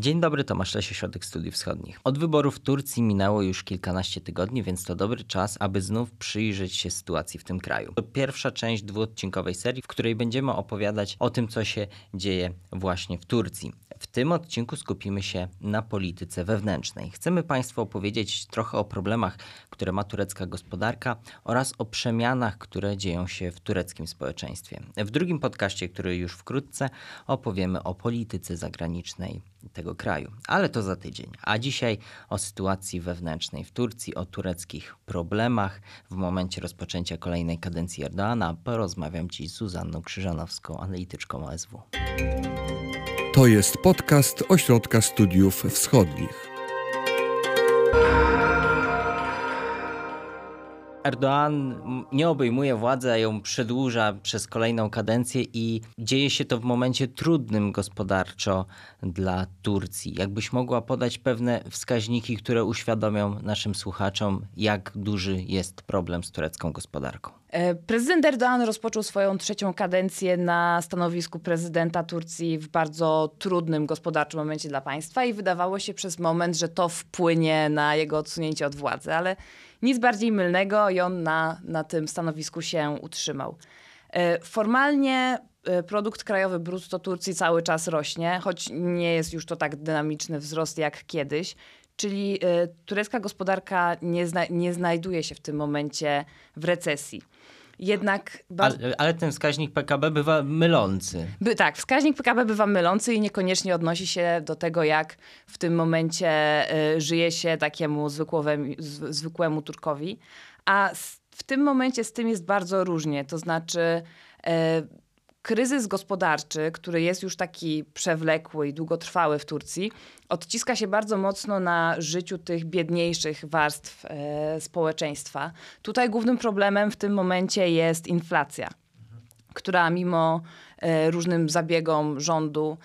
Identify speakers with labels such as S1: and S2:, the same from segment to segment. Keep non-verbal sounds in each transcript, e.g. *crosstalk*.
S1: Dzień dobry, Tomasz Lesie, Środek Studiów Wschodnich. Od wyborów w Turcji minęło już kilkanaście tygodni, więc to dobry czas, aby znów przyjrzeć się sytuacji w tym kraju. To pierwsza część dwuodcinkowej serii, w której będziemy opowiadać o tym, co się dzieje właśnie w Turcji. W tym odcinku skupimy się na polityce wewnętrznej. Chcemy Państwu opowiedzieć trochę o problemach, które ma turecka gospodarka oraz o przemianach, które dzieją się w tureckim społeczeństwie. W drugim podcaście, który już wkrótce, opowiemy o polityce zagranicznej tego kraju. Ale to za tydzień. A dzisiaj o sytuacji wewnętrznej w Turcji, o tureckich problemach. W momencie rozpoczęcia kolejnej kadencji Erdoana porozmawiam dziś z Zuzanną Krzyżanowską, analityczką OSW.
S2: To jest podcast Ośrodka Studiów Wschodnich.
S1: Erdoğan nie obejmuje władzy, a ją przedłuża przez kolejną kadencję i dzieje się to w momencie trudnym gospodarczo dla Turcji. Jakbyś mogła podać pewne wskaźniki, które uświadomią naszym słuchaczom, jak duży jest problem z turecką gospodarką?
S3: E, prezydent Erdoğan rozpoczął swoją trzecią kadencję na stanowisku prezydenta Turcji w bardzo trudnym gospodarczym momencie dla państwa i wydawało się przez moment, że to wpłynie na jego odsunięcie od władzy, ale nic bardziej mylnego i on na, na tym stanowisku się utrzymał. E, formalnie e, produkt krajowy brutto Turcji cały czas rośnie, choć nie jest już to tak dynamiczny wzrost jak kiedyś. Czyli turecka gospodarka nie, zna nie znajduje się w tym momencie w recesji. Jednak.
S1: Ale, ale, ten wskaźnik PKB bywa mylący.
S3: By, tak, wskaźnik PKB bywa mylący i niekoniecznie odnosi się do tego, jak w tym momencie y, żyje się takiemu zwykłemu, zwykłemu Turkowi. A z, w tym momencie z tym jest bardzo różnie. To znaczy. Y, kryzys gospodarczy, który jest już taki przewlekły i długotrwały w Turcji, odciska się bardzo mocno na życiu tych biedniejszych warstw e, społeczeństwa. Tutaj głównym problemem w tym momencie jest inflacja, która mimo e, różnym zabiegom rządu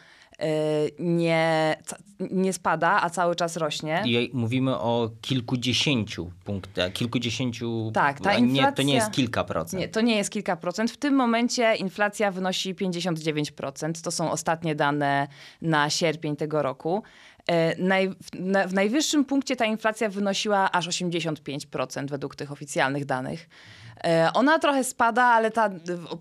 S3: nie, nie spada, a cały czas rośnie.
S1: I mówimy o kilkudziesięciu punktach, kilkudziesięciu... Tak, ta inflacja... Nie, to nie jest kilka procent.
S3: Nie, to nie jest kilka procent. W tym momencie inflacja wynosi 59%. To są ostatnie dane na sierpień tego roku. E, naj, w, w najwyższym punkcie ta inflacja wynosiła aż 85% według tych oficjalnych danych. E, ona trochę spada, ale ta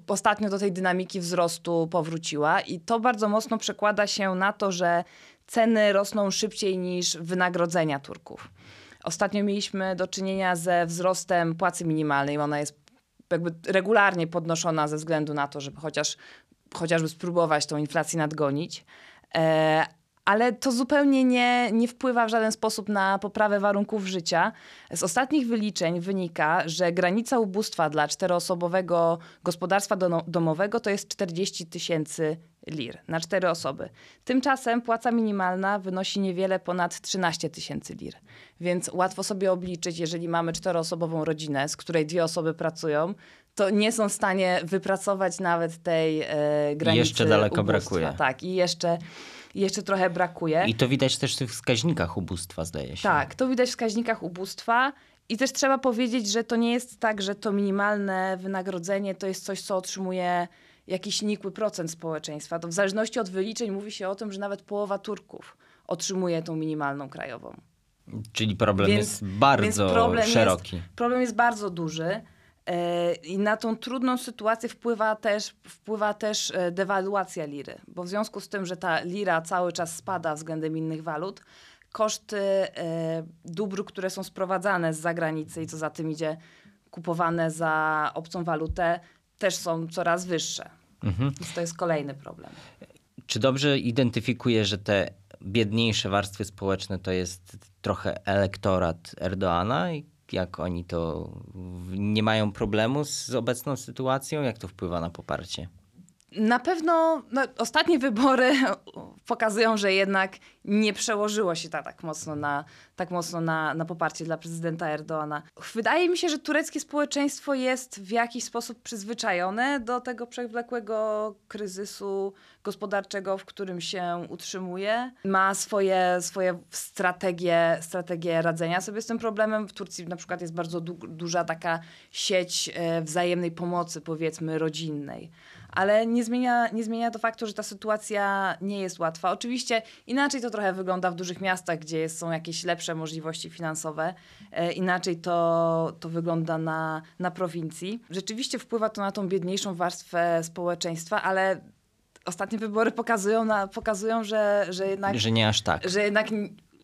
S3: ostatnio do tej dynamiki wzrostu powróciła i to bardzo mocno przekłada się na to, że ceny rosną szybciej niż wynagrodzenia Turków. Ostatnio mieliśmy do czynienia ze wzrostem płacy minimalnej. Ona jest jakby regularnie podnoszona ze względu na to, żeby chociaż, chociażby spróbować tą inflację nadgonić. Ale to zupełnie nie, nie wpływa w żaden sposób na poprawę warunków życia. Z ostatnich wyliczeń wynika, że granica ubóstwa dla czteroosobowego gospodarstwa domowego to jest 40 tysięcy lir na cztery osoby. Tymczasem płaca minimalna wynosi niewiele ponad 13 tysięcy lir. Więc łatwo sobie obliczyć, jeżeli mamy czteroosobową rodzinę, z której dwie osoby pracują, to nie są w stanie wypracować nawet tej e, granicy.
S1: I jeszcze daleko
S3: ubóstwa.
S1: brakuje.
S3: Tak, i jeszcze jeszcze trochę brakuje.
S1: I to widać też w tych wskaźnikach ubóstwa, zdaje się.
S3: Tak, to widać w wskaźnikach ubóstwa. I też trzeba powiedzieć, że to nie jest tak, że to minimalne wynagrodzenie to jest coś, co otrzymuje jakiś nikły procent społeczeństwa. To w zależności od wyliczeń mówi się o tym, że nawet połowa Turków otrzymuje tą minimalną krajową.
S1: Czyli problem więc, jest bardzo problem szeroki.
S3: Jest, problem jest bardzo duży. E, I na tą trudną sytuację wpływa też, wpływa też e, dewaluacja liry, bo w związku z tym, że ta lira cały czas spada względem innych walut, koszty e, dóbr, które są sprowadzane z zagranicy i co za tym idzie, kupowane za obcą walutę, też są coraz wyższe. Mhm. Więc to jest kolejny problem.
S1: Czy dobrze identyfikuje, że te biedniejsze warstwy społeczne to jest trochę elektorat Erdoana i jak oni to nie mają problemu z obecną sytuacją? Jak to wpływa na poparcie?
S3: Na pewno no, ostatnie wybory *laughs* pokazują, że jednak nie przełożyło się to tak mocno, na, tak mocno na, na poparcie dla prezydenta Erdoana. Wydaje mi się, że tureckie społeczeństwo jest w jakiś sposób przyzwyczajone do tego przewlekłego kryzysu gospodarczego, w którym się utrzymuje. Ma swoje, swoje strategie, strategie radzenia sobie z tym problemem. W Turcji na przykład jest bardzo du duża taka sieć e, wzajemnej pomocy, powiedzmy, rodzinnej ale nie zmienia, nie zmienia to faktu, że ta sytuacja nie jest łatwa. Oczywiście inaczej to trochę wygląda w dużych miastach, gdzie są jakieś lepsze możliwości finansowe, e, inaczej to, to wygląda na, na prowincji. Rzeczywiście wpływa to na tą biedniejszą warstwę społeczeństwa, ale ostatnie wybory pokazują, na, pokazują że, że jednak...
S1: Że nie aż tak.
S3: Że jednak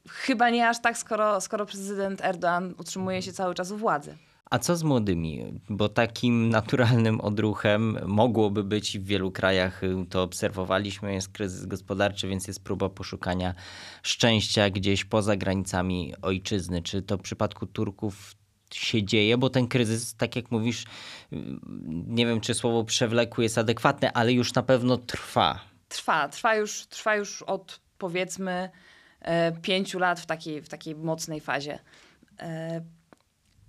S3: chyba nie aż tak, skoro, skoro prezydent Erdoğan utrzymuje się cały czas u władzy.
S1: A co z młodymi? Bo takim naturalnym odruchem mogłoby być w wielu krajach, y, to obserwowaliśmy, jest kryzys gospodarczy, więc jest próba poszukania szczęścia gdzieś poza granicami ojczyzny. Czy to w przypadku Turków się dzieje, bo ten kryzys, tak jak mówisz, y, nie wiem czy słowo przewlekły jest adekwatne, ale już na pewno trwa.
S3: Trwa, trwa już, trwa już od powiedzmy e, pięciu lat w takiej, w takiej mocnej fazie.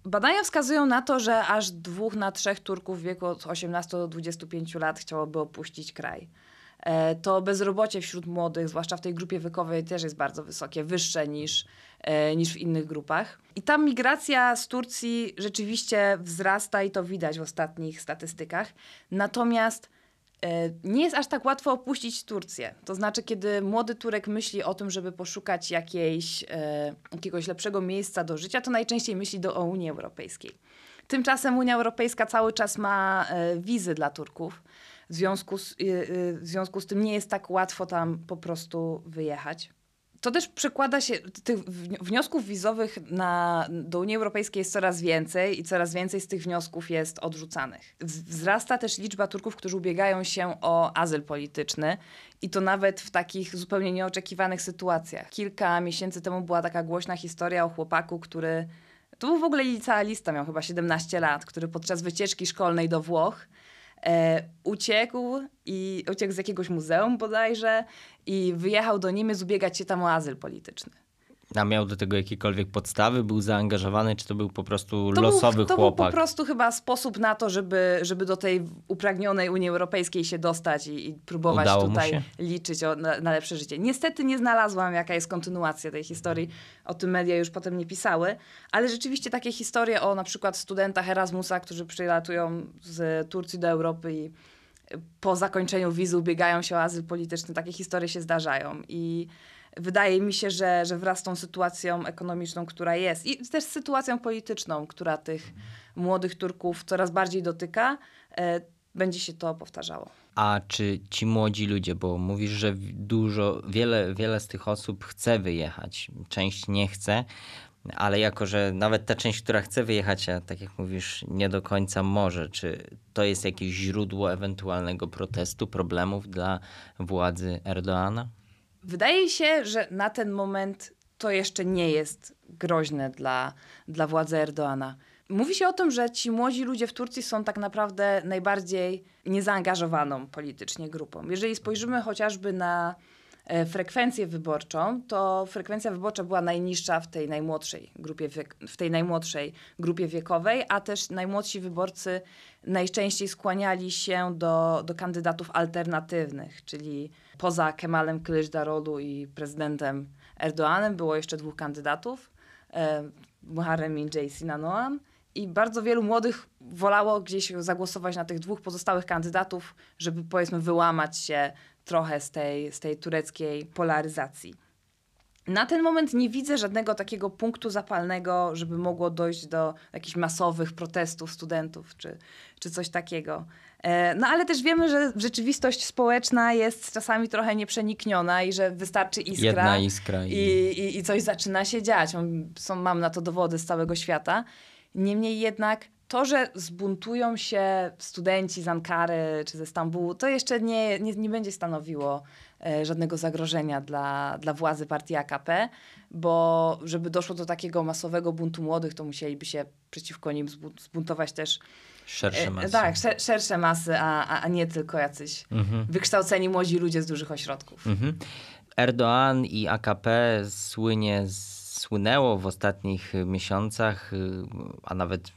S3: Badania wskazują na to, że aż dwóch na trzech Turków w wieku od 18 do 25 lat chciałoby opuścić kraj. E, to bezrobocie wśród młodych, zwłaszcza w tej grupie wiekowej, też jest bardzo wysokie, wyższe niż, e, niż w innych grupach. I ta migracja z Turcji rzeczywiście wzrasta i to widać w ostatnich statystykach. Natomiast nie jest aż tak łatwo opuścić Turcję. To znaczy, kiedy młody Turek myśli o tym, żeby poszukać jakiejś, e, jakiegoś lepszego miejsca do życia, to najczęściej myśli do, o Unii Europejskiej. Tymczasem Unia Europejska cały czas ma e, wizy dla Turków. W związku, z, w związku z tym nie jest tak łatwo tam po prostu wyjechać to też przekłada się, tych wniosków wizowych na, do Unii Europejskiej jest coraz więcej i coraz więcej z tych wniosków jest odrzucanych. Wzrasta też liczba Turków, którzy ubiegają się o azyl polityczny i to nawet w takich zupełnie nieoczekiwanych sytuacjach. Kilka miesięcy temu była taka głośna historia o chłopaku, który to był w ogóle licealista, miał chyba 17 lat, który podczas wycieczki szkolnej do Włoch e, uciekł i uciekł z jakiegoś muzeum bodajże i wyjechał do Niemiec ubiegać się tam o azyl polityczny.
S1: A miał do tego jakiekolwiek podstawy? Był zaangażowany, czy to był po prostu
S3: to
S1: losowy
S3: był, to
S1: chłopak?
S3: To był po prostu chyba sposób na to, żeby, żeby do tej upragnionej Unii Europejskiej się dostać i, i próbować
S1: Udało
S3: tutaj liczyć o, na, na, lepsze życie. Niestety nie znalazłam, jaka jest kontynuacja tej historii. O tym media już potem nie pisały, ale rzeczywiście takie historie o na przykład studentach Erasmusa, którzy przylatują z Turcji do Europy i po zakończeniu wizy ubiegają się o azyl polityczny. Takie historie się zdarzają i wydaje mi się, że, że wraz z tą sytuacją ekonomiczną, która jest i też sytuacją polityczną, która tych młodych Turków coraz bardziej dotyka, e, będzie się to powtarzało.
S1: A czy ci młodzi ludzie, bo mówisz, że dużo, wiele, wiele z tych osób chce wyjechać, część nie chce, ale jako, że nawet ta część, która chce wyjechać, a tak jak mówisz, nie do końca może, czy to jest jakieś źródło ewentualnego protestu, problemów dla władzy Erdoana?
S3: Wydaje się, że na ten moment to jeszcze nie jest groźne dla, dla władzy Erdoana. Mówi się o tym, że ci młodzi ludzie w Turcji są tak naprawdę najbardziej niezaangażowaną politycznie grupą. Jeżeli spojrzymy chociażby na frekwencję wyborczą, to frekwencja wyborcza była najniższa w tej najmłodszej grupie, w tej najmłodszej grupie wiekowej, a też najmłodsi wyborcy najczęściej skłaniali się do, do kandydatów alternatywnych, czyli poza Kemalem Kılıçdaroğlu i prezydentem Erdoğanem było jeszcze dwóch kandydatów, e, Muharrem i Oğan. I bardzo wielu młodych wolało gdzieś zagłosować na tych dwóch pozostałych kandydatów, żeby powiedzmy wyłamać się trochę z tej, z tej tureckiej polaryzacji. Na ten moment nie widzę żadnego takiego punktu zapalnego, żeby mogło dojść do jakichś masowych protestów studentów czy, czy coś takiego. E, no ale też wiemy, że rzeczywistość społeczna jest czasami trochę nieprzenikniona i że wystarczy iskra.
S1: Jedna iskra.
S3: I, i, i coś zaczyna się dziać. Są, mam na to dowody z całego świata. Niemniej jednak to, że zbuntują się studenci z Ankary czy ze Stambułu, to jeszcze nie, nie, nie będzie stanowiło e, żadnego zagrożenia dla, dla władzy partii AKP, bo żeby doszło do takiego masowego buntu młodych, to musieliby się przeciwko nim zbuntować też
S1: Szersze e, masy.
S3: Tak, szer szersze masy, a, a nie tylko jacyś mhm. wykształceni młodzi ludzie z dużych ośrodków. Mhm.
S1: Erdoğan i AKP słynie, słynęło w ostatnich miesiącach, y, a nawet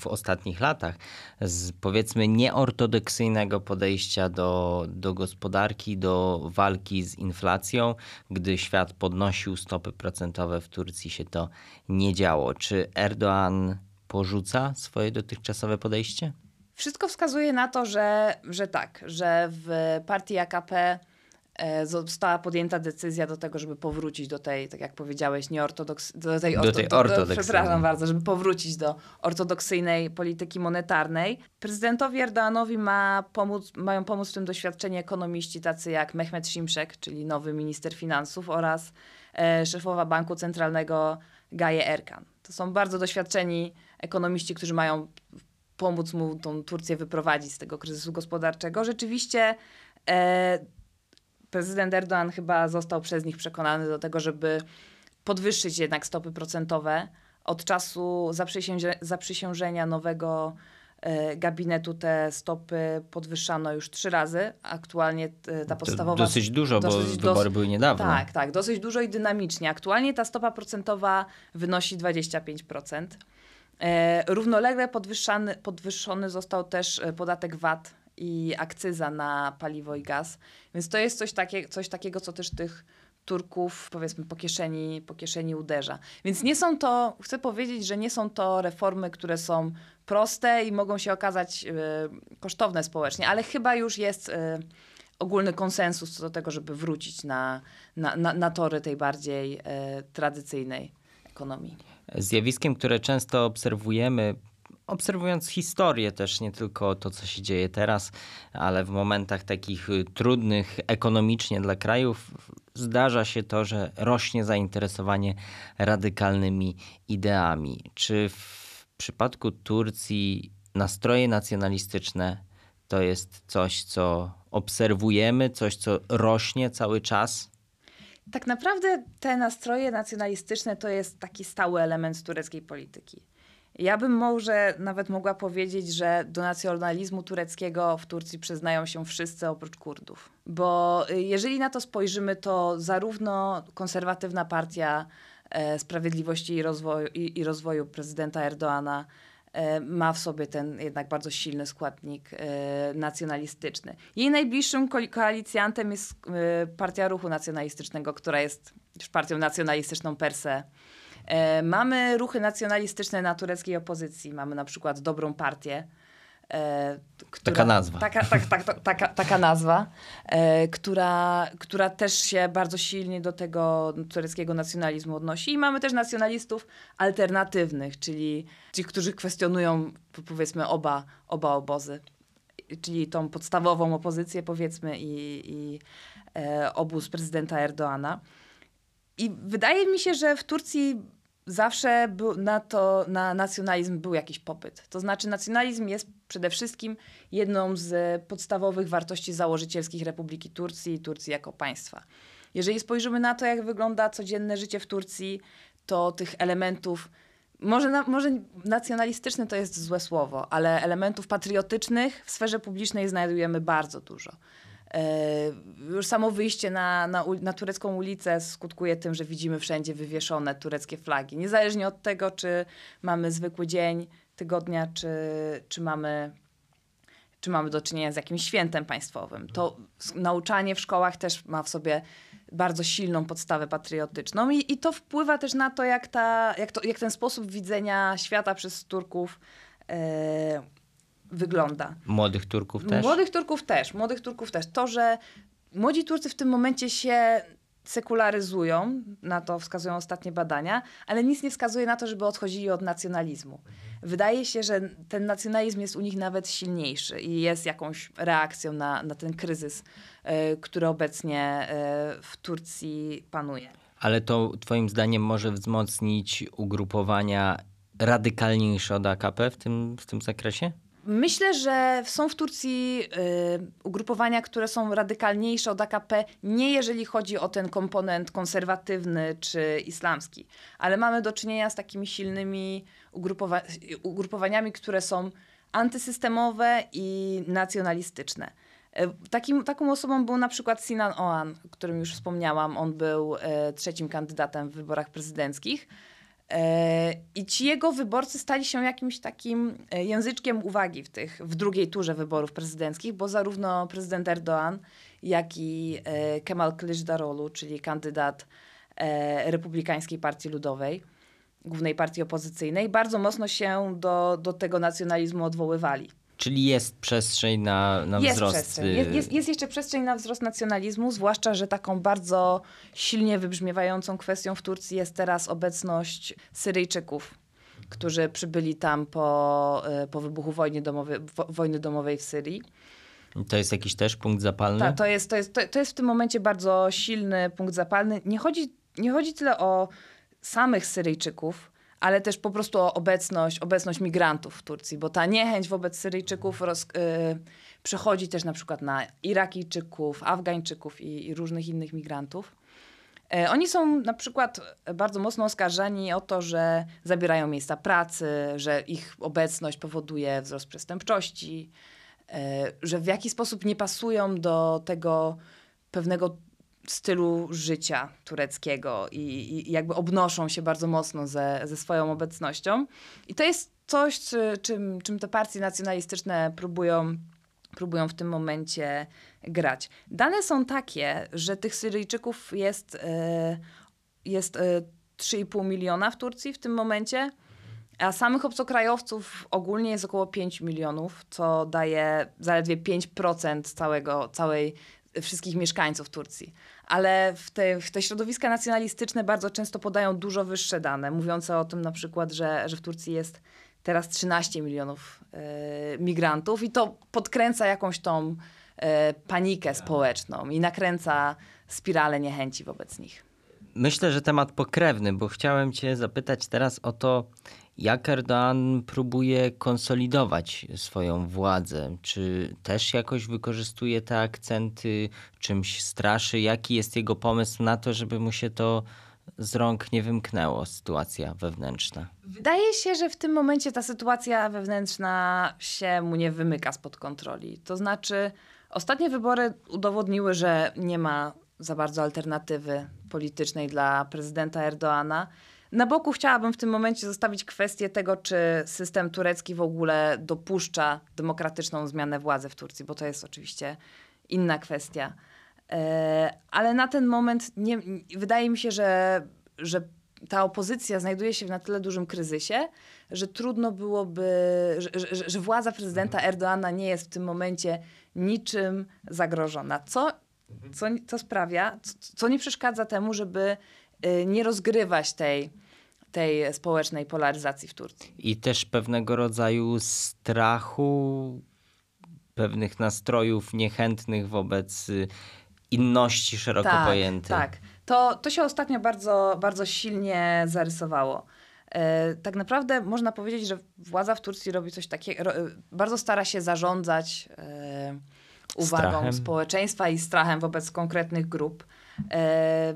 S1: w ostatnich latach z powiedzmy nieortodoksyjnego podejścia do, do gospodarki, do walki z inflacją. Gdy świat podnosił stopy procentowe w Turcji się to nie działo. Czy Erdoğan porzuca swoje dotychczasowe podejście?
S3: Wszystko wskazuje na to, że, że tak, że w partii AKP została podjęta decyzja do tego, żeby powrócić do tej, tak jak powiedziałeś, nieortodoks... Do tej,
S1: do tej ortodoksyjnej.
S3: Przepraszam bardzo, żeby powrócić do ortodoksyjnej polityki monetarnej. Prezydentowi Erdoğanowi ma pomóc, mają pomóc w tym doświadczeni ekonomiści tacy jak Mehmet Şimşek, czyli nowy minister finansów oraz e, szefowa Banku Centralnego Gaye Erkan. To są bardzo doświadczeni ekonomiści, którzy mają pomóc mu tą Turcję wyprowadzić z tego kryzysu gospodarczego. Rzeczywiście e, prezydent Erdoğan chyba został przez nich przekonany do tego, żeby podwyższyć jednak stopy procentowe. Od czasu zaprzysiężenia, zaprzysiężenia nowego e, gabinetu te stopy podwyższano już trzy razy. Aktualnie e, ta podstawowa...
S1: To dosyć dużo,
S3: dosyć
S1: bo wybory
S3: dos-
S1: były niedawno.
S3: Tak, tak, dosyć dużo i dynamicznie. Aktualnie ta stopa procentowa wynosi 25%. E, równolegle podwyższany, podwyższony został też podatek VAT i akcyza na paliwo i gaz. Więc to jest coś, takie, coś takiego, co też tych Turków, powiedzmy, po kieszeni, po kieszeni uderza. Więc nie są to, chcę powiedzieć, że nie są to reformy, które są proste i mogą się okazać e, kosztowne społecznie, ale chyba już jest e, ogólny konsensus co do tego, żeby wrócić na, na, na, na tory tej bardziej e, tradycyjnej ekonomii.
S1: Zjawiskiem, które często obserwujemy, obserwując historię też, nie tylko to, co się dzieje teraz, ale w momentach takich y, trudnych ekonomicznie dla krajów, zdarza się to, że rośnie zainteresowanie radykalnymi ideami. Czy w przypadku Turcji nastroje nacjonalistyczne to jest coś, co obserwujemy, coś, co rośnie cały czas?
S3: Tak naprawdę te nastroje nacjonalistyczne to jest taki stały element tureckiej polityki. Ja bym może nawet mogła powiedzieć, że do nacjonalizmu tureckiego w Turcji przyznają się wszyscy oprócz Kurdów. Bo y, jeżeli na to spojrzymy, to zarówno konserwatywna partia e, Sprawiedliwości i Rozwoju, i, i rozwoju prezydenta Erdoana e, ma w sobie ten jednak bardzo silny składnik e, nacjonalistyczny. Jej najbliższym ko- koalicjantem jest Partia Ruchu Nacjonalistycznego, która jest już partią nacjonalistyczną per se. E, Mamy ruchy nacjonalistyczne na tureckiej opozycji. Mamy na przykład Dobrą Partię. e, która-
S1: Taka nazwa.
S3: Taka, tak, tak, tak, taka, taka nazwa, e, która, która też się bardzo silnie do tego tureckiego nacjonalizmu odnosi. I mamy też nacjonalistów alternatywnych, czyli ci, którzy kwestionują po- powiedzmy oba, oba obozy. Czyli tą podstawową opozycję powiedzmy i, i e, obóz prezydenta Erdoana. I wydaje mi się, że w Turcji zawsze był na to, na nacjonalizm był jakiś popyt. To znaczy nacjonalizm jest przede wszystkim jedną z podstawowych wartości założycielskich Republiki Turcji i Turcji jako państwa. Jeżeli spojrzymy na to, jak wygląda codzienne życie w Turcji, to tych elementów, może, na, może nacjonalistyczny to jest złe słowo, ale elementów patriotycznych w sferze publicznej znajdujemy bardzo dużo. E, Już samo wyjście na, na, na turecką ulicę skutkuje tym, że widzimy wszędzie wywieszone tureckie flagi. Niezależnie od tego, czy mamy zwykły dzień tygodnia, czy, czy, mamy, czy mamy do czynienia z jakimś świętem państwowym. To nauczanie w szkołach też ma w sobie bardzo silną podstawę patriotyczną i, i to wpływa też na to, jak, ta, jak, to, jak ten sposób widzenia świata przez Turków e, wygląda.
S1: Młodych Turków też?
S3: Młodych Turków też, młodych Turków też. To, że młodzi Turcy w tym momencie się sekularyzują, na to wskazują ostatnie badania, ale nic nie wskazuje na to, żeby odchodzili od nacjonalizmu. Wydaje się, że ten nacjonalizm jest u nich nawet silniejszy i jest jakąś reakcją na, na ten kryzys, e, który obecnie e, w Turcji panuje.
S1: Ale to twoim zdaniem może wzmocnić ugrupowania radykalniejsze od AKP w tym, w tym zakresie?
S3: Myślę, że są w Turcji y, ugrupowania, które są radykalniejsze od AKP, nie jeżeli chodzi o ten komponent konserwatywny czy islamski, ale mamy do czynienia z takimi silnymi ugrupowa ugrupowaniami, które są antysystemowe i nacjonalistyczne. Y, Takim, taką osobą był na przykład Sinan Oğan, o którym już wspomniałam. On był y, trzecim kandydatem w wyborach prezydenckich. E, I ci jego wyborcy stali się jakimś takim e, języczkiem uwagi w, tych, w drugiej turze wyborów prezydenckich, bo zarówno prezydent Erdoğan, jak i e, Kemal Kılıçdaroğlu, czyli kandydat Republikańskiej Partii Ludowej, głównej partii opozycyjnej, bardzo mocno się do, do tego nacjonalizmu odwoływali.
S1: Czyli jest przestrzeń na, na
S3: jest
S1: wzrost.
S3: Przestrzeń.
S1: y,
S3: Jest, jest, jest jeszcze przestrzeń na wzrost nacjonalizmu, zwłaszcza, że taką bardzo silnie wybrzmiewającą kwestią w Turcji jest teraz obecność Syryjczyków, którzy przybyli tam po, y, po wybuchu wojny wo- wojny domowej w Syrii.
S1: To jest jakiś też punkt zapalny?
S3: Ta, to, jest, to, jest, to, to jest w tym momencie bardzo silny punkt zapalny. Nie chodzi, nie chodzi tyle o samych Syryjczyków, ale też po prostu o obecność, obecność migrantów w Turcji, bo ta niechęć wobec Syryjczyków roz, y, przechodzi też na przykład na Irakijczyków, Afgańczyków i, i różnych innych migrantów. E, Oni są na przykład bardzo mocno oskarżani o to, że zabierają miejsca pracy, że ich obecność powoduje wzrost przestępczości, e, że w jakiś sposób nie pasują do tego pewnego stylu życia tureckiego i, i jakby obnoszą się bardzo mocno ze, ze swoją obecnością. I to jest coś, czy, czym, czym te partie nacjonalistyczne próbują, próbują w tym momencie grać. Dane są takie, że tych Syryjczyków jest, e, jest e, 3,5 miliona w Turcji w tym momencie, a samych obcokrajowców ogólnie jest około 5 milionów, co daje zaledwie 5% całego, całej, wszystkich mieszkańców Turcji. Ale w te, w te środowiska nacjonalistyczne bardzo często podają dużo wyższe dane, mówiące o tym na przykład, że, że w Turcji jest teraz 13 milionów e, migrantów i to podkręca jakąś tą e, panikę społeczną i nakręca spiralę niechęci wobec nich.
S1: Myślę, że temat pokrewny, bo chciałem Cię zapytać teraz o to, jak Erdoğan próbuje konsolidować swoją władzę. Czy też jakoś wykorzystuje te akcenty, czymś straszy? Jaki jest jego pomysł na to, żeby mu się to z rąk nie wymknęło, sytuacja wewnętrzna?
S3: Wydaje się, że w tym momencie ta sytuacja wewnętrzna się mu nie wymyka spod kontroli. To znaczy, ostatnie wybory udowodniły, że nie ma za bardzo alternatywy politycznej dla prezydenta Erdoana. Na boku chciałabym w tym momencie zostawić kwestię tego, czy system turecki w ogóle dopuszcza demokratyczną zmianę władzy w Turcji, bo to jest oczywiście inna kwestia. E, Ale na ten moment nie, wydaje mi się, że, że ta opozycja znajduje się w na tyle dużym kryzysie, że trudno byłoby, że, że, że władza prezydenta Erdoana nie jest w tym momencie niczym zagrożona. Co, co, co sprawia, co, co nie przeszkadza temu, żeby y, nie rozgrywać tej, tej społecznej polaryzacji w Turcji.
S1: I też pewnego rodzaju strachu, pewnych nastrojów niechętnych wobec y, inności szeroko
S3: tak,
S1: pojętej.
S3: Tak, to, to się ostatnio bardzo, bardzo silnie zarysowało. E, tak naprawdę można powiedzieć, że władza w Turcji robi coś takiego, ro, bardzo stara się zarządzać e, uwagą
S1: Strachem.
S3: społeczeństwa i strachem wobec konkretnych grup. E,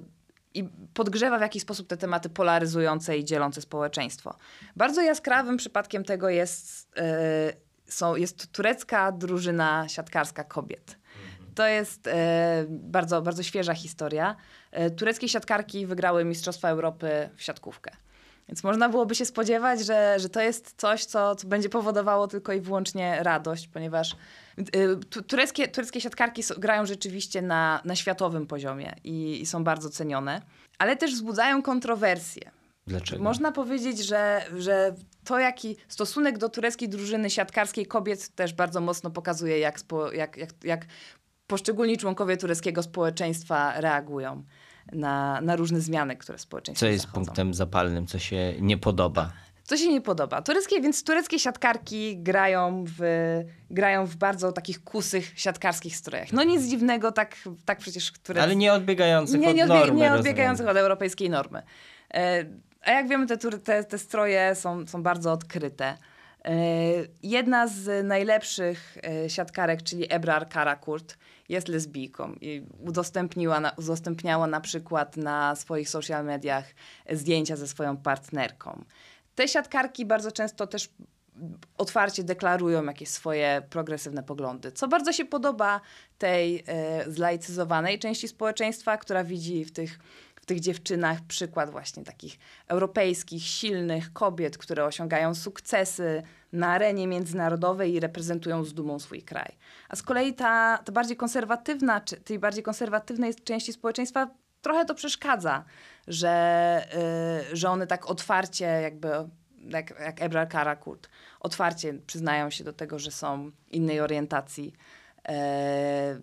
S3: i podgrzewa w jakiś sposób te tematy polaryzujące i dzielące społeczeństwo. Bardzo jaskrawym przypadkiem tego jest, e, są, jest turecka drużyna siatkarska kobiet. To jest e, bardzo, bardzo świeża historia. E, tureckie siatkarki wygrały Mistrzostwa Europy w siatkówkę. Więc można byłoby się spodziewać, że, że to jest coś, co, co będzie powodowało tylko i wyłącznie radość, ponieważ y, tu, tureckie, tureckie siatkarki grają rzeczywiście na, na światowym poziomie i, i są bardzo cenione, ale też wzbudzają kontrowersje.
S1: Dlaczego?
S3: Można powiedzieć, że, że to, jaki stosunek do tureckiej drużyny siatkarskiej kobiet też bardzo mocno pokazuje, jak, spo, jak, jak, jak poszczególni członkowie tureckiego społeczeństwa reagują na, na różne zmiany, które w społeczeństwie
S1: Co jest
S3: zachodzą.
S1: punktem zapalnym, co się nie podoba?
S3: Co się nie podoba? Tureckie, więc tureckie siatkarki grają w, grają w bardzo takich kusych siatkarskich strojach. No nic dziwnego, tak, tak przecież tureckie...
S1: Ale nie odbiegających
S3: nie,
S1: od
S3: nie, odbie-
S1: normy.
S3: nie
S1: rozumiem.
S3: odbiegających od europejskiej normy. E, a jak wiemy, te, te, te stroje są, są bardzo odkryte. E, jedna z najlepszych e, siatkarek, czyli Ebrar Karakurt, jest lesbijką i udostępniła na, udostępniała na przykład na swoich social mediach zdjęcia ze swoją partnerką. Te siatkarki bardzo często też otwarcie deklarują jakieś swoje progresywne poglądy, co bardzo się podoba tej e, zlaicyzowanej części społeczeństwa, która widzi w tych, w tych dziewczynach przykład właśnie takich europejskich, silnych kobiet, które osiągają sukcesy na arenie międzynarodowej i reprezentują z dumą swój kraj. A z kolei ta, ta bardziej konserwatywna, czy tej bardziej konserwatywnej części społeczeństwa trochę to przeszkadza, że, y, że one tak otwarcie jakby jak, jak Ebrar Karakurt, otwarcie przyznają się do tego, że są innej orientacji. E,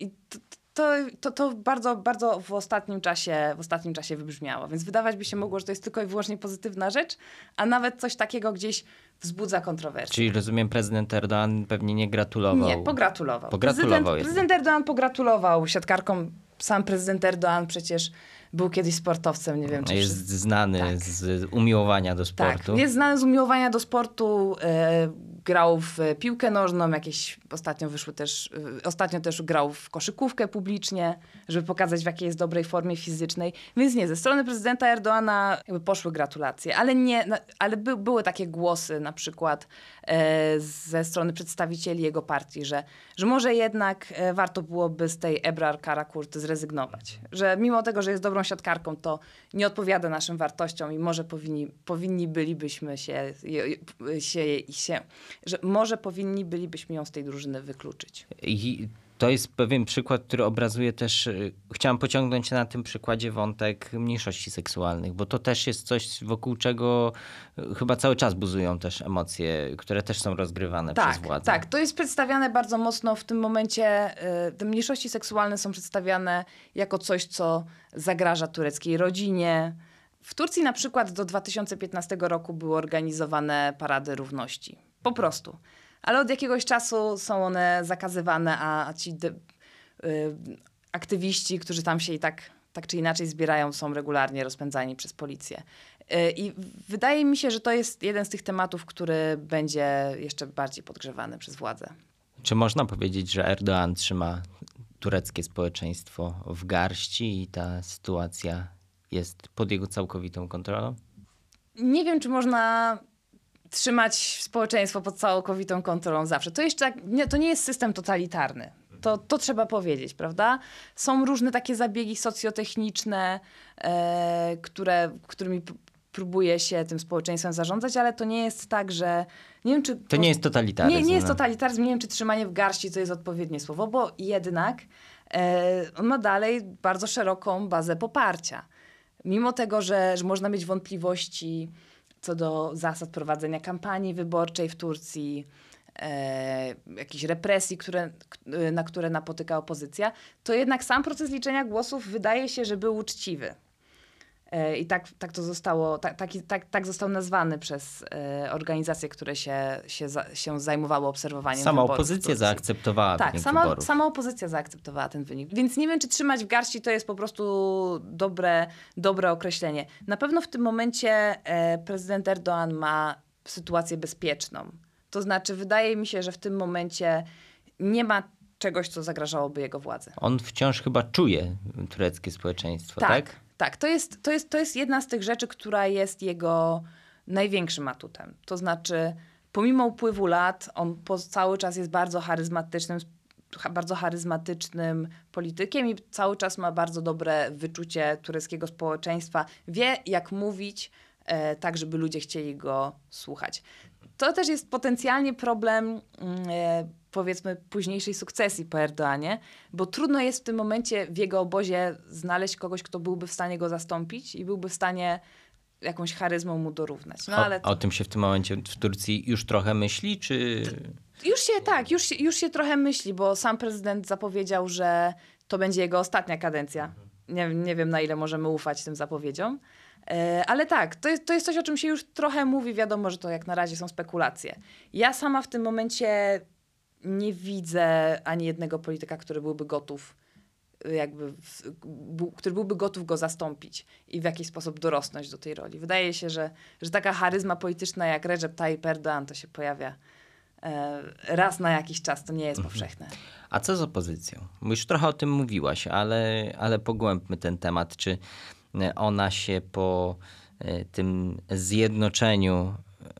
S3: I to, to, to, to bardzo, bardzo w ostatnim, czasie, w ostatnim czasie wybrzmiało. Więc wydawać by się mogło, że to jest tylko i wyłącznie pozytywna rzecz, a nawet coś takiego gdzieś wzbudza kontrowersje.
S1: Czyli rozumiem, prezydent Erdogan pewnie nie gratulował.
S3: Nie, pogratulował.
S1: Pogratulował
S3: prezydent, prezydent Erdogan pogratulował siatkarkom. Sam prezydent Erdogan przecież był kiedyś sportowcem, nie wiem czy
S1: Jest
S3: wszyscy-
S1: znany
S3: Tak.
S1: z umiłowania do sportu.
S3: Tak, jest znany z umiłowania do sportu, e, grał w piłkę nożną, jakieś ostatnio wyszły też, e, ostatnio też grał w koszykówkę publicznie, żeby pokazać w jakiej jest dobrej formie fizycznej. Więc nie, ze strony prezydenta Erdoana poszły gratulacje, ale nie, na- ale by, były takie głosy na przykład e, ze strony przedstawicieli jego partii, że, że może jednak e, warto byłoby z tej Ebrar Karakurt zrezygnować. Że mimo tego, że jest dobrą siatkarką, to nie odpowiada naszym wartościom i może powinni, powinni bylibyśmy się, się, się, że może powinni bylibyśmy ją z tej drużyny wykluczyć.
S1: I to jest pewien przykład, który obrazuje też. y, Chciałam pociągnąć na tym przykładzie wątek mniejszości seksualnych, bo to też jest coś, wokół czego y, chyba cały czas buzują też emocje, które też są rozgrywane
S3: Tak,
S1: przez władzę.
S3: tak. To jest przedstawiane bardzo mocno w tym momencie. y, Te mniejszości seksualne są przedstawiane jako coś, co zagraża tureckiej rodzinie. W Turcji na przykład do 2015 roku były organizowane parady równości. Po prostu. Ale od jakiegoś czasu są one zakazywane, a a ci de, y, aktywiści, którzy tam się i tak, tak czy inaczej zbierają, są regularnie rozpędzani przez policję. Y, I wydaje mi się, że to jest jeden z tych tematów, który będzie jeszcze bardziej podgrzewany przez władzę.
S1: Czy można powiedzieć, że Erdoğan trzyma tureckie społeczeństwo w garści i ta sytuacja jest pod jego całkowitą kontrolą?
S3: Nie wiem, czy można trzymać społeczeństwo pod całkowitą kontrolą zawsze. To jeszcze tak- nie, to nie jest system totalitarny. To, to trzeba powiedzieć, prawda? Są różne takie zabiegi socjotechniczne, e, które, którymi próbuje się tym społeczeństwem zarządzać, ale to nie jest tak, że nie wiem, czy
S1: To nie jest totalitaryzm.
S3: nie, nie jest
S1: no.
S3: totalitaryzm, nie wiem, czy trzymanie w garści to jest odpowiednie słowo, bo jednak e, on ma dalej bardzo szeroką bazę poparcia. Mimo tego, że, że można mieć wątpliwości co do zasad prowadzenia kampanii wyborczej w Turcji, e, jakichś represji, które, k- na które napotyka opozycja, to jednak sam proces liczenia głosów wydaje się, że był uczciwy. E, I tak, tak to zostało, tak, tak, tak, tak został nazwany przez e, organizacje, które się, się, się zajmowały obserwowaniem
S1: Sama opozycja zaakceptowała
S3: Tak,
S1: wynik
S3: sama,
S1: wyborów.
S3: sama opozycja zaakceptowała ten wynik. Więc nie wiem, czy trzymać w garści to jest po prostu dobre, dobre określenie. Na pewno w tym momencie e, prezydent Erdoğan ma sytuację bezpieczną. To znaczy, wydaje mi się, że w tym momencie nie ma czegoś, co zagrażałoby jego władzy.
S1: On wciąż chyba czuje tureckie społeczeństwo, tak?
S3: Tak, tak. To, jest, to, jest, to jest jedna z tych rzeczy, która jest jego największym atutem. To znaczy, pomimo upływu lat, on po, cały czas jest bardzo charyzmatycznym, cha- bardzo charyzmatycznym politykiem i cały czas ma bardzo dobre wyczucie tureckiego społeczeństwa. Wie, jak mówić, e, tak, żeby ludzie chcieli go słuchać. To też jest potencjalnie problem, mm, e, powiedzmy, późniejszej sukcesji po Erdoanie, bo trudno jest w tym momencie w jego obozie znaleźć kogoś, kto byłby w stanie go zastąpić i byłby w stanie jakąś charyzmą mu dorównać. No ale
S1: o, o tym się w tym momencie w Turcji już trochę myśli, czy...
S3: już się tak, już, się- już się trochę myśli, bo sam prezydent zapowiedział, że to będzie jego ostatnia kadencja. Nie, nie wiem, na ile możemy ufać tym zapowiedziom. E, Ale tak, to jest, to jest coś, o czym się już trochę mówi. Wiadomo, że to jak na razie są spekulacje. Ja sama w tym momencie nie widzę ani jednego polityka, który byłby gotów, y, jakby, który byłby gotów go zastąpić i w jakiś sposób dorosnąć do tej roli. Wydaje się, że, że taka charyzma polityczna jak Recep Tayyip Erdoğan to się pojawia e, raz na jakiś czas. To nie jest powszechne.
S1: A co z opozycją? Już trochę o tym mówiłaś, ale, ale pogłębmy ten temat. Czy e, ona się po e, tym zjednoczeniu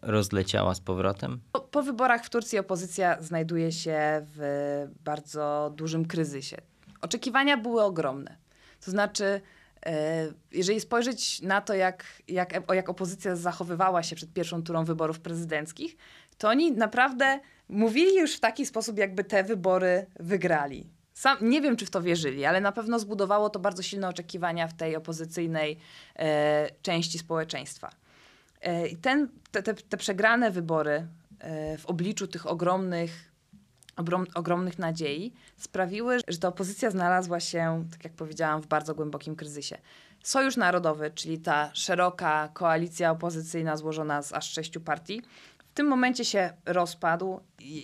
S1: rozleciała z powrotem?
S3: Po, po wyborach w Turcji opozycja znajduje się w bardzo dużym kryzysie. Oczekiwania były ogromne. To znaczy, e, jeżeli spojrzeć na to, jak, jak, jak opozycja zachowywała się przed pierwszą turą wyborów prezydenckich, to oni naprawdę mówili już w taki sposób, jakby te wybory wygrali. Sam, nie wiem, czy w to wierzyli, ale na pewno zbudowało to bardzo silne oczekiwania w tej opozycyjnej e, części społeczeństwa. E, I ten, te, te, te przegrane wybory e, w obliczu tych ogromnych, ogrom, ogromnych nadziei sprawiły, że ta opozycja znalazła się, tak jak powiedziałam, w bardzo głębokim kryzysie. Sojusz Narodowy, czyli ta szeroka koalicja opozycyjna złożona z aż sześciu partii, w tym momencie się rozpadł.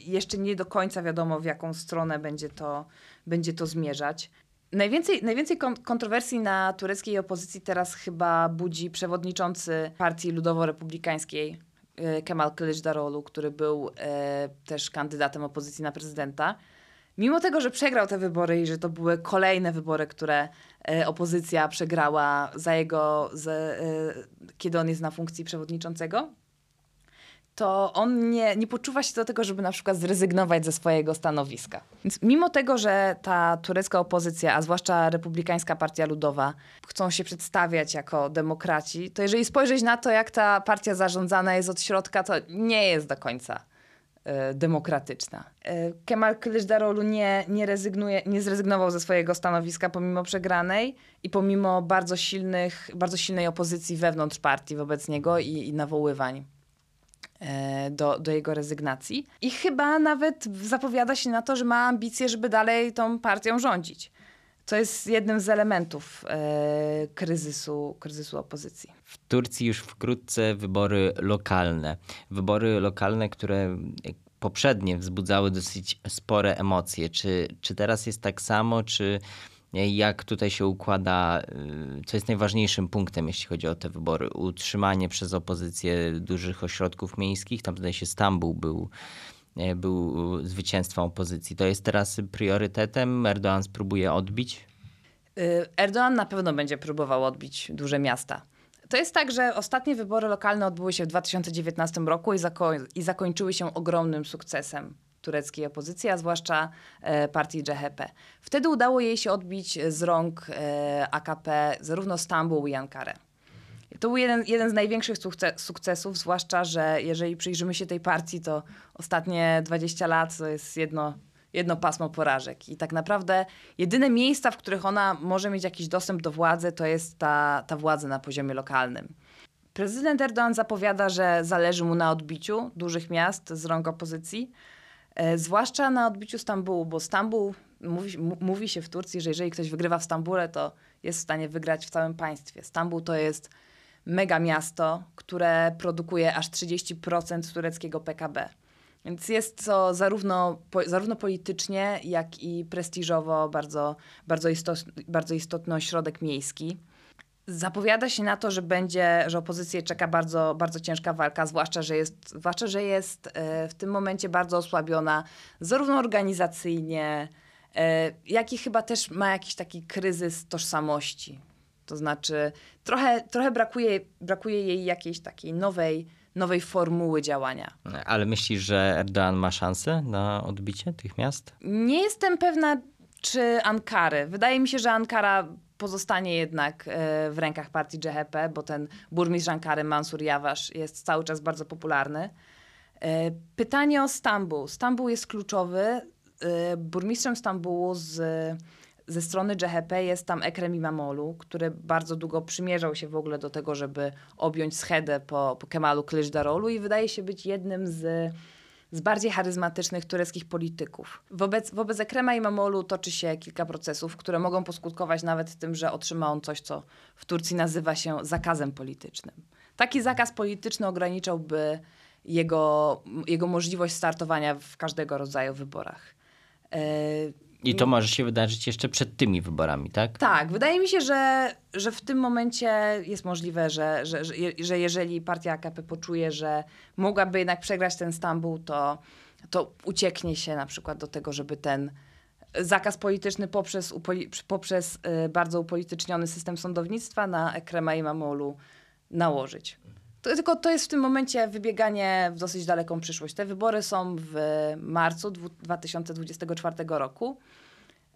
S3: Jeszcze nie do końca wiadomo, w jaką stronę będzie to, będzie to zmierzać. Najwięcej, najwięcej kontrowersji na tureckiej opozycji teraz chyba budzi przewodniczący Partii Ludowo-Republikańskiej e, Kemal Kılıçdaroğlu, który był e, też kandydatem opozycji na prezydenta. Mimo tego, że przegrał te wybory i że to były kolejne wybory, które e, opozycja przegrała za jego, kiedy on jest na funkcji przewodniczącego, to on nie, nie poczuwa się do tego, żeby na przykład zrezygnować ze swojego stanowiska. Więc mimo tego, że ta turecka opozycja, a zwłaszcza Republikańska Partia Ludowa, chcą się przedstawiać jako demokraci, to jeżeli spojrzeć na to, jak ta partia zarządzana jest od środka, to nie jest do końca e, demokratyczna. E, Kemal Kılıçdaroğlu nie, nie, rezygnuje, nie zrezygnował ze swojego stanowiska pomimo przegranej i pomimo bardzo, silnych, bardzo silnej opozycji wewnątrz partii wobec niego i, i nawoływań. E, do, do jego rezygnacji. I chyba nawet zapowiada się na to, że ma ambicje, żeby dalej tą partią rządzić. To jest jednym z elementów e, kryzysu, kryzysu opozycji.
S1: W Turcji już wkrótce wybory lokalne. Wybory lokalne, które poprzednie wzbudzały dosyć spore emocje. Czy, czy teraz jest tak samo, czy jak tutaj się układa, y, co jest najważniejszym punktem, jeśli chodzi o te wybory. Utrzymanie przez opozycję dużych ośrodków miejskich, tam zdaje się Stambuł był, e, był zwycięstwem opozycji. To jest teraz priorytetem? Erdoğan spróbuje odbić?
S3: Y, Erdoğan na pewno będzie próbował odbić duże miasta. To jest tak, że ostatnie wybory lokalne odbyły się w 2019 roku i, zako i zakończyły się ogromnym sukcesem tureckiej opozycji, a zwłaszcza e, partii CHP. Wtedy udało jej się odbić z rąk e, AKP zarówno Stambuł, i Ankarę. To był jeden, jeden z największych sukcesów, zwłaszcza, że jeżeli przyjrzymy się tej partii, to ostatnie 20 lat to jest jedno, jedno pasmo porażek. I tak naprawdę jedyne miejsca, w których ona może mieć jakiś dostęp do władzy, to jest ta, ta władza na poziomie lokalnym. Prezydent Erdoğan zapowiada, że zależy mu na odbiciu dużych miast z rąk opozycji, zwłaszcza na odbiciu Stambułu, bo Stambuł, mówi, mówi się w Turcji, że jeżeli ktoś wygrywa w Stambule, to jest w stanie wygrać w całym państwie. Stambuł to jest mega miasto, które produkuje aż 30% tureckiego PKB. Więc jest to zarówno, zarówno politycznie, jak i prestiżowo bardzo, bardzo, istot, bardzo istotny ośrodek miejski. Zapowiada się na to, że będzie, że opozycję czeka bardzo, bardzo ciężka walka, zwłaszcza, że jest, zwłaszcza, że jest e, w tym momencie bardzo osłabiona, zarówno organizacyjnie, e, jak i chyba też ma jakiś taki kryzys tożsamości. To znaczy, trochę, trochę brakuje, brakuje jej jakiejś takiej nowej, nowej formuły działania.
S1: Ale myślisz, że Erdoğan ma szansę na odbicie tych miast?
S3: Nie jestem pewna, czy Ankary. Wydaje mi się, że Ankara pozostanie jednak e, w rękach partii GHP, bo ten burmistrz Ankary, Mansur Jawasz, jest cały czas bardzo popularny. E, pytanie o Stambuł. Stambuł jest kluczowy. E, burmistrzem Stambułu z, ze strony GHP jest tam Ekrem Imamolu, który bardzo długo przymierzał się w ogóle do tego, żeby objąć schedę po, po Kemalu Kılıçdaroğlu i wydaje się być jednym z z bardziej charyzmatycznych tureckich polityków. Wobec, wobec Ekrema i Mamolu toczy się kilka procesów, które mogą poskutkować nawet tym, że otrzyma on coś, co w Turcji nazywa się zakazem politycznym. Taki zakaz polityczny ograniczałby jego, jego możliwość startowania w każdego rodzaju wyborach.
S1: Yy, i to może się wydarzyć jeszcze przed tymi wyborami, tak?
S3: Tak, wydaje mi się, że, że w tym momencie jest możliwe, że, że, że, że jeżeli partia AKP poczuje, że mogłaby jednak przegrać ten Stambuł, to, to ucieknie się na przykład do tego, żeby ten zakaz polityczny poprzez, poprzez y, bardzo upolityczniony system sądownictwa na Ekrema i Mamolu nałożyć. To, tylko to jest w tym momencie wybieganie w dosyć daleką przyszłość. Te wybory są w marcu 2024 roku.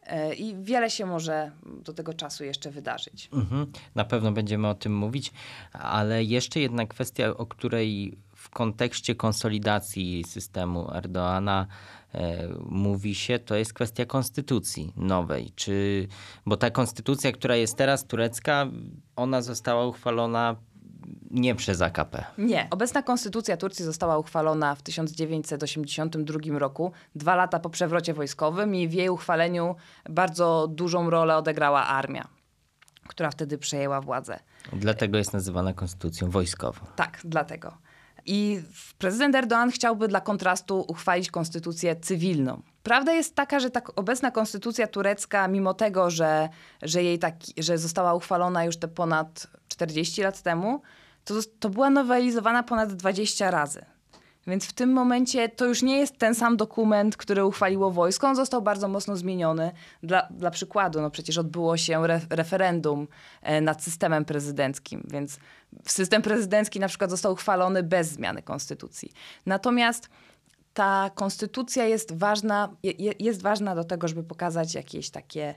S3: E, I wiele się może do tego czasu jeszcze wydarzyć.
S1: Mhm. Na pewno będziemy o tym mówić, ale jeszcze jedna kwestia, o której w kontekście konsolidacji systemu Erdoana e, mówi się, to jest kwestia konstytucji nowej. Czy, bo ta konstytucja, która jest teraz turecka, ona została uchwalona nie przez AKP.
S3: Nie. Obecna konstytucja Turcji została uchwalona w 1982 roku, dwa lata po przewrocie wojskowym i w jej uchwaleniu bardzo dużą rolę odegrała armia, która wtedy przejęła władzę.
S1: Dlatego jest nazywana konstytucją wojskową.
S3: Tak, dlatego. I prezydent Erdoğan chciałby dla kontrastu uchwalić konstytucję cywilną. Prawda jest taka, że ta obecna konstytucja turecka, mimo tego, że, że, jej taki, że została uchwalona już te ponad 40 lat temu, to, to była nowelizowana ponad 20 razy. Więc w tym momencie to już nie jest ten sam dokument, który uchwaliło wojsko. On został bardzo mocno zmieniony. Dla, dla przykładu, no przecież odbyło się re, referendum e, nad systemem prezydenckim, więc system prezydencki na przykład został uchwalony bez zmiany konstytucji. Natomiast ta konstytucja jest ważna, jest ważna do tego, żeby pokazać jakieś takie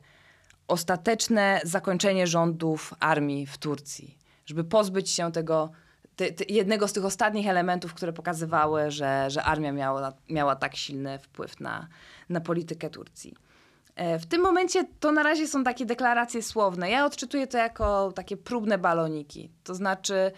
S3: ostateczne zakończenie rządów armii w Turcji, żeby pozbyć się tego ty, ty, jednego z tych ostatnich elementów, które pokazywały, że, że armia miała, miała tak silny wpływ na, na politykę Turcji. E, w tym momencie to na razie są takie deklaracje słowne. Ja odczytuję to jako takie próbne baloniki. To znaczy,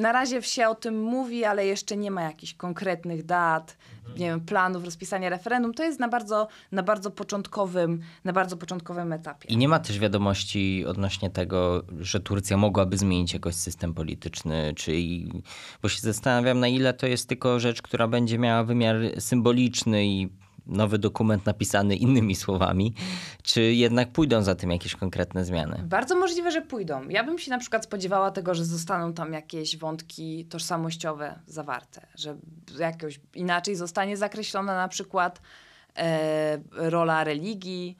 S3: na razie się o tym mówi, ale jeszcze nie ma jakichś konkretnych dat, nie wiem, planów rozpisania referendum. To jest na bardzo, na bardzo początkowym, na bardzo początkowym etapie.
S1: I nie ma też wiadomości odnośnie tego, że Turcja mogłaby zmienić jakoś system polityczny, czy bo się zastanawiam, na ile to jest tylko rzecz, która będzie miała wymiar symboliczny i nowy dokument napisany innymi słowami, czy jednak pójdą za tym jakieś konkretne zmiany?
S3: Bardzo możliwe, że pójdą. Ja bym się na przykład spodziewała tego, że zostaną tam jakieś wątki tożsamościowe zawarte, że jakoś inaczej zostanie zakreślona na przykład e, rola religii,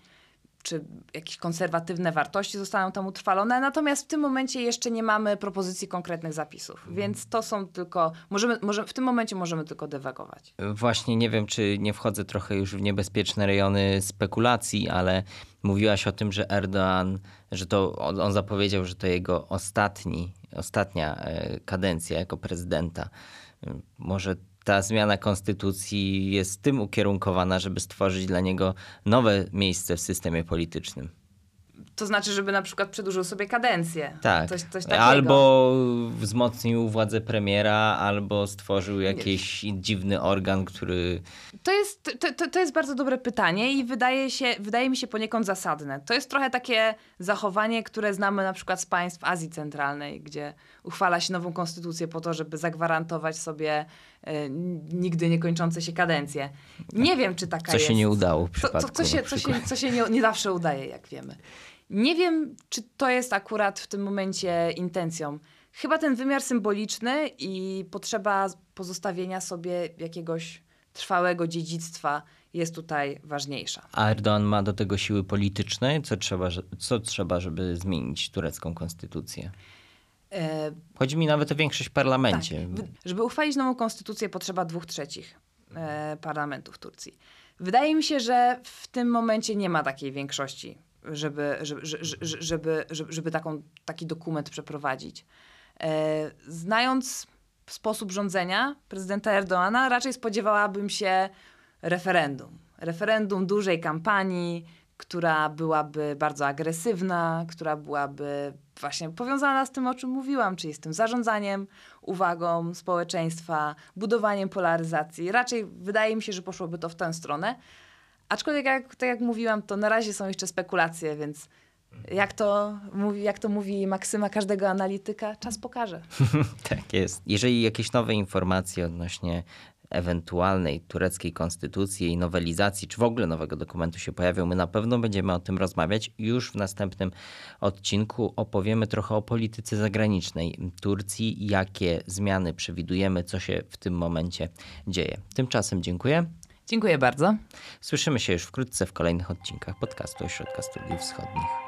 S3: czy jakieś konserwatywne wartości zostaną tam utrwalone, natomiast w tym momencie jeszcze nie mamy propozycji konkretnych zapisów, mhm. więc to są tylko, możemy, może, w tym momencie możemy tylko dywagować.
S1: Właśnie nie wiem, czy nie wchodzę trochę już w niebezpieczne rejony spekulacji, ale mówiłaś o tym, że Erdoğan, że to on zapowiedział, że to jego ostatni, ostatnia e, kadencja jako prezydenta. Może ta zmiana konstytucji jest tym ukierunkowana, żeby stworzyć dla niego nowe miejsce w systemie politycznym.
S3: To znaczy, żeby na przykład przedłużył sobie kadencję.
S1: Tak. Coś, coś albo wzmocnił władzę premiera, albo stworzył jakiś Nie. dziwny organ, który.
S3: To jest, to, to jest bardzo dobre pytanie i wydaje, się, wydaje mi się poniekąd zasadne. To jest trochę takie zachowanie, które znamy na przykład z państw Azji Centralnej, gdzie uchwala się nową konstytucję po to, żeby zagwarantować sobie e, nigdy nie kończące się kadencje. Nie wiem, czy taka
S1: co
S3: jest.
S1: Co się nie udało w przypadku.
S3: To, to, co, się, co, się, co się nie, nie zawsze udaje, jak wiemy. Nie wiem, czy to jest akurat w tym momencie intencją. Chyba ten wymiar symboliczny i potrzeba pozostawienia sobie jakiegoś trwałego dziedzictwa jest tutaj ważniejsza.
S1: A Erdoğan ma do tego siły polityczne? Co trzeba, co trzeba żeby zmienić turecką konstytucję? E... Chodzi mi nawet o większość w parlamencie.
S3: Tak. Żeby uchwalić nową konstytucję potrzeba dwóch trzecich e, parlamentu w Turcji. Wydaje mi się, że w tym momencie nie ma takiej większości żeby, żeby, żeby, żeby, taką, taki dokument przeprowadzić. E, znając sposób rządzenia prezydenta Erdoana, raczej spodziewałabym się referendum. Referendum dużej kampanii, która byłaby bardzo agresywna, która byłaby właśnie powiązana z tym, o czym mówiłam, czyli z tym zarządzaniem uwagą społeczeństwa, budowaniem polaryzacji. Raczej wydaje mi się, że poszłoby to w tę stronę. Aczkolwiek, jak, tak jak mówiłam, to na razie są jeszcze spekulacje, więc jak to, mówi, jak to mówi maksyma każdego analityka, czas pokaże. *laughs*
S1: tak jest. Jeżeli jakieś nowe informacje odnośnie ewentualnej tureckiej konstytucji i nowelizacji, czy w ogóle nowego dokumentu się pojawią, my na pewno będziemy o tym rozmawiać. Już w następnym odcinku opowiemy trochę o polityce zagranicznej Turcji, jakie zmiany przewidujemy, co się w tym momencie dzieje. Tymczasem dziękuję.
S3: Dziękuję bardzo.
S1: Słyszymy się już wkrótce w kolejnych odcinkach podcastu Ośrodka Studiów Wschodnich.